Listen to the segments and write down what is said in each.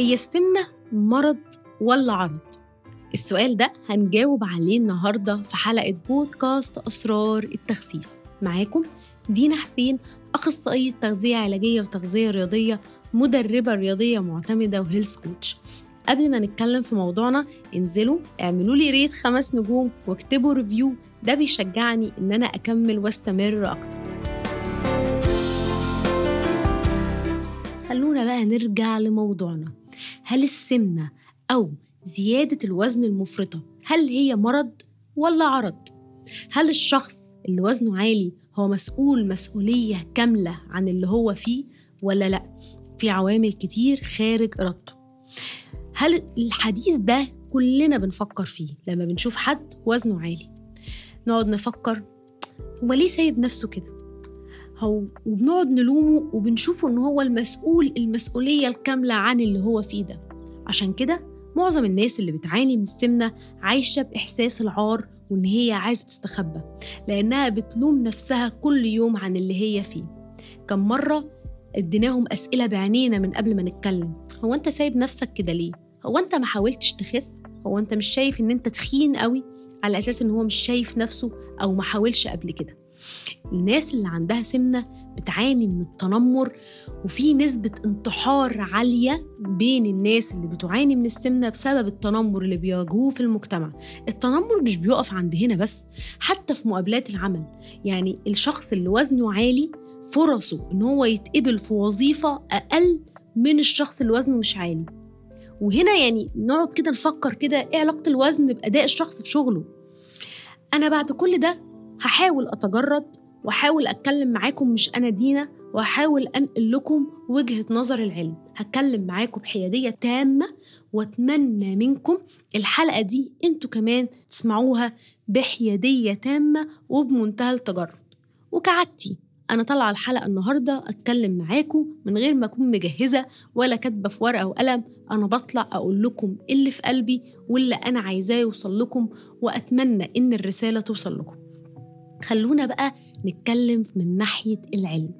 هي السمنة مرض ولا عرض؟ السؤال ده هنجاوب عليه النهاردة في حلقة بودكاست أسرار التخسيس. معاكم دينا حسين أخصائية تغذية علاجية وتغذية رياضية مدربة رياضية معتمدة و health coach قبل ما نتكلم في موضوعنا انزلوا اعملوا لي rate خمس نجوم واكتبوا review ده بيشجعني إن أنا أكمل واستمر أكتر. خلونا بقى نرجع لموضوعنا. هل السمنة أو زيادة الوزن المفرطة هل هي مرض ولا عرض؟ هل الشخص اللي وزنه عالي هو مسؤول مسؤولية كاملة عن اللي هو فيه ولا لأ؟ في عوامل كتير خارج إرادته هل الحديث ده كلنا بنفكر فيه لما بنشوف حد وزنه عالي نقعد نفكر هو ليه سايب نفسه كده هو وبنقعد نلومه وبنشوفه إن هو المسؤول المسؤولية الكاملة عن اللي هو فيه ده عشان كده معظم الناس اللي بتعاني من السمنة عايشة بإحساس العار وإن هي عايزة تستخبى لأنها بتلوم نفسها كل يوم عن اللي هي فيه. كم مرة اديناهم أسئلة بعينينا من قبل ما نتكلم. هو أنت سايب نفسك كده ليه؟ هو أنت ما حاولتش تخس؟ هو أنت مش شايف إن أنت تخين قوي على أساس إن هو مش شايف نفسه أو ما حاولش قبل كده؟ الناس اللي عندها سمنة بتعاني من التنمر وفي نسبة انتحار عالية بين الناس اللي بتعاني من السمنة بسبب التنمر اللي بيواجهوه في المجتمع. التنمر مش بيقف عند هنا بس حتى في مقابلات العمل. يعني الشخص اللي وزنه عالي فرصه إن هو يتقبل في وظيفة أقل من الشخص اللي وزنه مش عالي. وهنا يعني نقعد كده نفكر كده إيه علاقة الوزن بأداء الشخص في شغله أنا بعد كل ده هحاول أتجرد وأحاول أتكلم معاكم مش أنا دينا وأحاول أنقل لكم وجهة نظر العلم. هتكلم معاكم بحيادية تامة وأتمنى منكم الحلقة دي أنتوا كمان تسمعوها بحيادية تامة وبمنتهى التجرد. وكعادتي أنا طالعة الحلقة النهاردة أتكلم معاكم من غير ما أكون مجهزة ولا كاتبة في ورقة وقلم. أنا بطلع أقول لكم اللي في قلبي واللي أنا عايزاه يوصل لكم وأتمنى إن الرسالة توصل لكم. خلونا بقى نتكلم من ناحية العلم.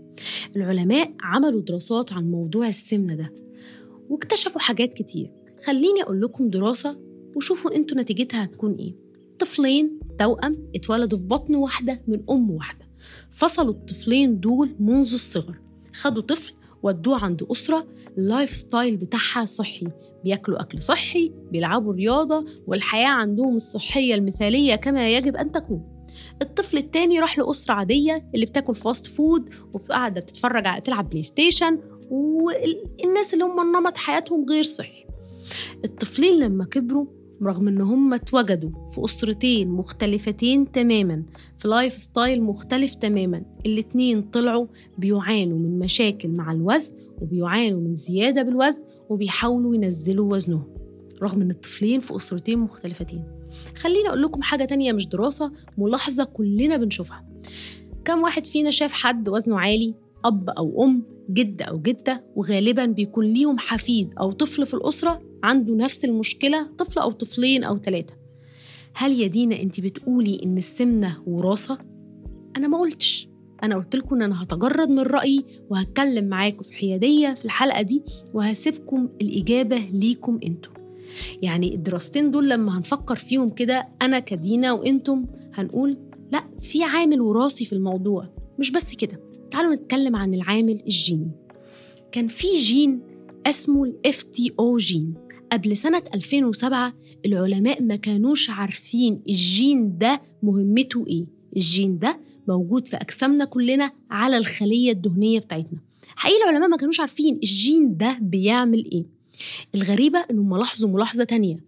العلماء عملوا دراسات عن موضوع السمنة ده واكتشفوا حاجات كتير. خليني أقول لكم دراسة وشوفوا أنتوا نتيجتها هتكون إيه. طفلين توأم اتولدوا في بطن واحدة من أم واحدة. فصلوا الطفلين دول منذ الصغر. خدوا طفل ودوه عند أسرة ال lifestyle بتاعها صحي. بياكلوا أكل صحي بيلعبوا رياضة والحياة عندهم الصحية المثالية كما يجب أن تكون. الطفل التاني راح لأسرة عادية اللي بتاكل fast food وقاعدة بتتفرج على تلعب PlayStation والناس اللي هم نمط حياتهم غير صحي. الطفلين لما كبروا رغم إن هم اتوجدوا في أسرتين مختلفتين تماما في lifestyle مختلف تماما الاتنين طلعوا بيعانوا من مشاكل مع الوزن وبيعانوا من زيادة بالوزن وبيحاولوا ينزلوا وزنهم. رغم إن الطفلين في أسرتين مختلفتين. خليني أقول لكم حاجة تانية مش دراسة ملاحظة كلنا بنشوفها. كم واحد فينا شاف حد وزنه عالي أب أو أم جد أو جدة وغالبا بيكون ليهم حفيد أو طفل في الأسرة عنده نفس المشكلة طفل أو طفلين أو ثلاثة هل يا دينا أنت بتقولي إن السمنة وراثة؟ أنا ما قلتش. أنا قلت لكم إن أنا هتجرد من رأيي وهتكلم معاكم في حيادية في الحلقة دي وهسيبكم الإجابة ليكم أنتوا. يعني الدراستين دول لما هنفكر فيهم كده أنا كدينا وأنتم هنقول لأ في عامل وراثي في الموضوع مش بس كده. تعالوا نتكلم عن العامل الجيني. كان في جين اسمه ال FTO جين قبل سنة 2007 العلماء ما كانوش عارفين الجين ده مهمته إيه. الجين ده موجود في أجسامنا كلنا على الخلية الدهنية بتاعتنا. حقيقي العلماء ما كانوش عارفين الجين ده بيعمل إيه. الغريبة انهم لاحظوا ملاحظة تانية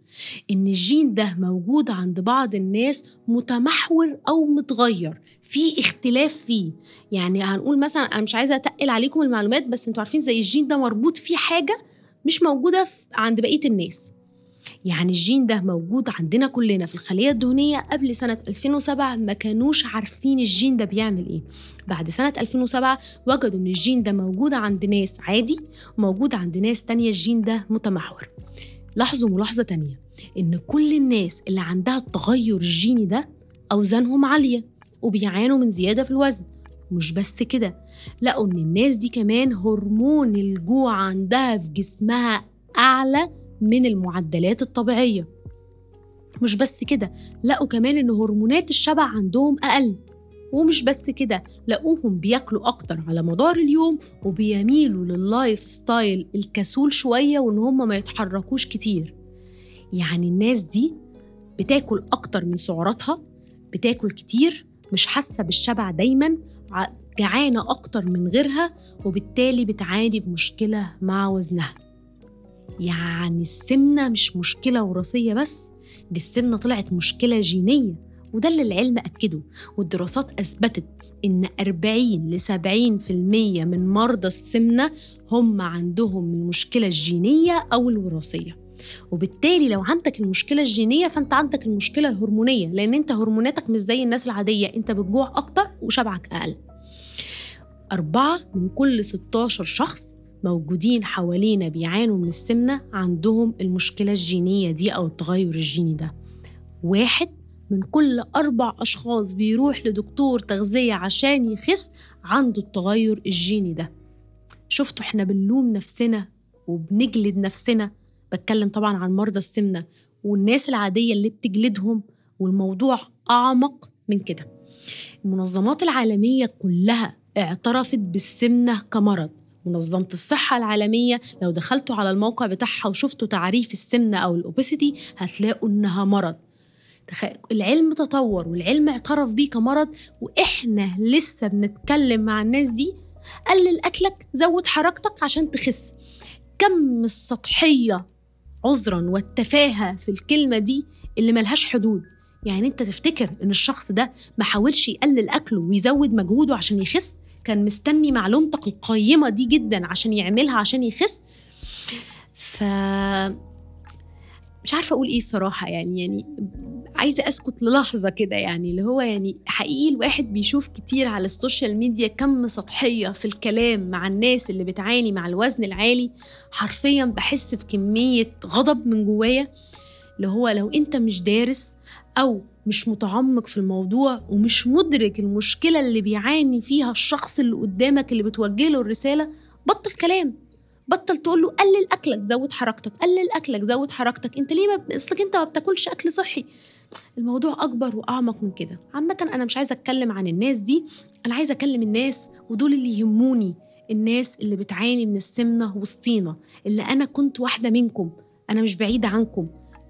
إن الجين ده موجود عند بعض الناس متحور أو متغير في اختلاف فيه. يعني هنقول مثلا أنا مش عايزة أتقل عليكم المعلومات بس أنتوا عارفين زي الجين ده مربوط فيه حاجة مش موجودة عند بقية الناس. يعني الجين ده موجود عندنا كلنا في الخلية الدهنية قبل سنة 2007 ما كانوش عارفين الجين ده بيعمل إيه. بعد سنة 2007 وجدوا إن الجين ده موجود عند ناس عادي وموجود عند ناس تانية الجين ده متحور. لاحظوا ملاحظة تانية إن كل الناس اللي عندها التغير الجيني ده أوزانهم عالية وبيعانوا من زيادة في الوزن. مش بس كده لقوا إن الناس دي كمان هرمون الجوع عندها في جسمها أعلى من المعدلات الطبيعية. مش بس كده لقوا كمان إن هرمونات الشبع عندهم أقل. ومش بس كده لقوهم بياكلوا أكتر على مدار اليوم وبيميلوا لل lifestyle الكسول شوية وإن هم ما يتحركوش كتير. يعني الناس دي بتاكل أكتر من سعراتها بتاكل كتير مش حاسة بالشبع دايما جعانة أكتر من غيرها وبالتالي بتعاني بمشكلة مع وزنها. يعني السمنة مش مشكلة وراثية بس دي السمنة طلعت مشكلة جينية وده اللي العلم أكده والدراسات أثبتت إن 40 ل 70% من مرضى السمنة هم عندهم المشكلة الجينية أو الوراثية. وبالتالي لو عندك المشكلة الجينية فأنت عندك المشكلة الهرمونية لأن أنت هرموناتك مش زي الناس العادية أنت بتجوع أكتر وشبعك أقل. أربعة من كل 16 شخص موجودين حوالينا بيعانوا من السمنة عندهم المشكلة الجينية دي أو التغير الجيني ده. واحد من كل أربع أشخاص بيروح لدكتور تغذية عشان يخس عنده التغير الجيني ده. شفتوا إحنا بنلوم نفسنا وبنجلد نفسنا؟ بتكلم طبعا عن مرضى السمنة والناس العادية اللي بتجلدهم والموضوع أعمق من كده. المنظمات العالمية كلها اعترفت بالسمنة كمرض. منظمة الصحة العالمية. لو دخلتوا على الموقع بتاعها وشفتوا تعريف السمنة أو الأوبيسيتي هتلاقوا إنها مرض. العلم تطور والعلم اعترف بيه كمرض وإحنا لسه بنتكلم مع الناس دي. قلل أكلك زود حركتك عشان تخس. كم السطحية عذرا والتفاهة في الكلمة دي اللي ملهاش حدود. يعني أنت تفتكر إن الشخص ده ما حاولش يقلل أكله ويزود مجهوده عشان يخس؟ كان مستني معلومتك القيمة دي جدا عشان يعملها عشان يخس. ف مش عارفة أقول إيه الصراحة يعني يعني عايزة أسكت للحظة كده يعني اللي هو يعني حقيقي الواحد بيشوف كتير على ال social media كم سطحية في الكلام مع الناس اللي بتعاني مع الوزن العالي. حرفيا بحس بكمية غضب من جوايا اللي هو لو أنت مش دارس أو مش متعمق في الموضوع ومش مدرك المشكلة اللي بيعاني فيها الشخص اللي قدامك اللي بتوجه له الرسالة بطل كلام. بطل تقول له قلل أكلك زود حركتك. قلل أكلك زود حركتك. أنت ليه ما أصلك أنت ما بتاكلش أكل صحي. الموضوع أكبر وأعمق من كده. عامة أنا مش عايزة أتكلم عن الناس دي. أنا عايزة أكلم الناس ودول اللي يهموني. الناس اللي بتعاني من السمنة وسطينا. اللي أنا كنت واحدة منكم. أنا مش بعيدة عنكم.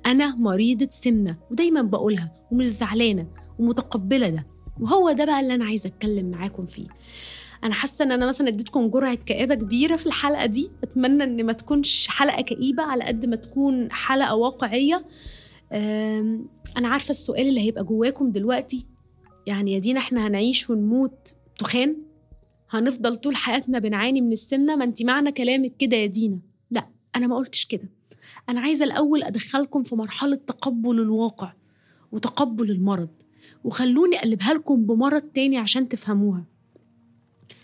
أنا مريضة سمنة ودايما بقولها ومش زعلانة ومتقبلة ده. وهو ده بقى اللي أنا عايزة أتكلم معاكم فيه. أنا حاسة إن أنا مثلا اديتكم جرعة كآبة كبيرة في الحلقة دي. أتمنى إن ما تكونش حلقة كئيبة على قد ما تكون حلقة واقعية. أنا عارفة السؤال اللي هيبقى جواكم دلوقتي. يعني يا دينا إحنا هنعيش ونموت تخان؟ هنفضل طول حياتنا بنعاني من السمنة؟ ما أنت معنى كلامك كده يا دينا. لا أنا ما قلتش كده. أنا عايزة الأول أدخلكم في مرحلة تقبل الواقع وتقبل المرض وخلوني أقلبها لكم بمرض تاني عشان تفهموها.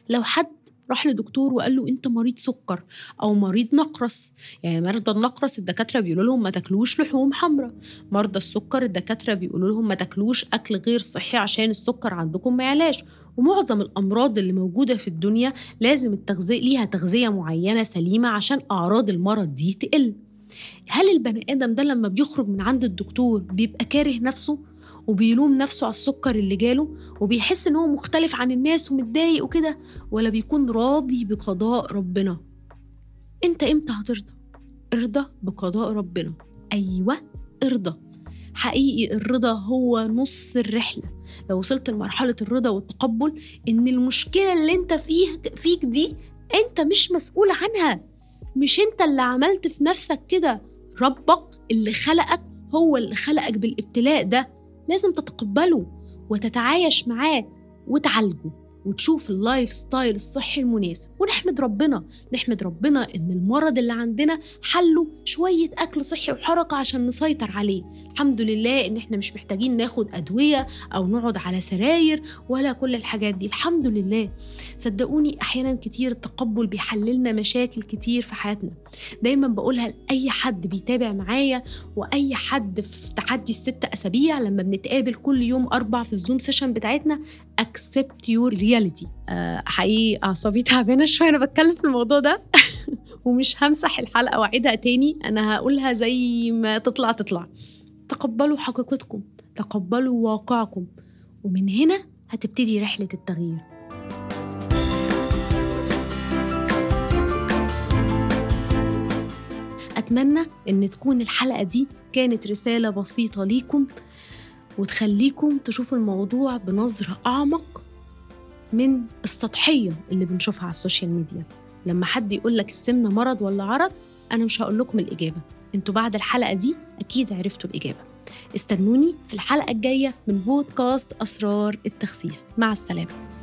لو حد راح لدكتور وقال له أنت مريض سكر أو مريض نقرس يعني مرضى النقرس الدكاترة بيقولوا لهم ما تاكلوش لحوم حمراء. مرضى السكر الدكاترة بيقولوا لهم ما تاكلوش أكل غير صحي عشان السكر عندكم ما يعلاش. ومعظم الأمراض اللي موجودة في الدنيا لازم التغذية ليها تغذية معينة سليمة عشان أعراض المرض دي تقل. هل البني آدم ده لما بيخرج من عند الدكتور بيبقى كاره نفسه وبيلوم نفسه على السكر اللي جاله وبيحس إن هو مختلف عن الناس ومتضايق وكده ولا بيكون راضي بقضاء ربنا؟ أنت إمتى هترضى؟ ارضى بقضاء ربنا. أيوه ارضى. حقيقي الرضا هو نص الرحلة. لو وصلت لمرحلة الرضا والتقبل إن المشكلة اللي أنت فيه فيك دي أنت مش مسؤول عنها. مش انت اللي عملت في نفسك كده. ربك اللي خلقك هو اللي خلقك بالابتلاء ده. لازم تتقبله وتتعايش معاه وتعالجه. وتشوف ال lifestyle الصحي المناسب. ونحمد ربنا نحمد ربنا إن المرض اللي عندنا حله شوية أكل صحي وحركة عشان نسيطر عليه. الحمد لله إن إحنا مش محتاجين ناخد أدوية أو نقعد على سراير ولا كل الحاجات دي. الحمد لله. صدقوني أحيانا كتير التقبل بيحل لنا مشاكل كتير في حياتنا. دايما بقولها لأي حد بيتابع معايا وأي حد في تحدي الست أسابيع لما بنتقابل كل يوم أربع في ال Zoom session بتاعتنا accept reality حقيقي أعصابي تعبانة شوية أنا بتكلم في الموضوع ده. ومش همسح الحلقة وأعيدها تاني أنا هقولها زي ما تطلع تطلع. تقبلوا حقيقتكم تقبلوا واقعكم. ومن هنا هتبتدي رحلة التغيير. أتمنى إن تكون الحلقة دي كانت رسالة بسيطة ليكم وتخليكم تشوفوا الموضوع بنظرة أعمق من السطحية اللي بنشوفها على ال social media. لما حد يقول لك السمنة مرض ولا عرض أنا مش هقول لكم الإجابة. أنتوا بعد الحلقة دي أكيد عرفتوا الإجابة. استنوني في الحلقة الجاية من بودكاست أسرار التخسيس. مع السلامة.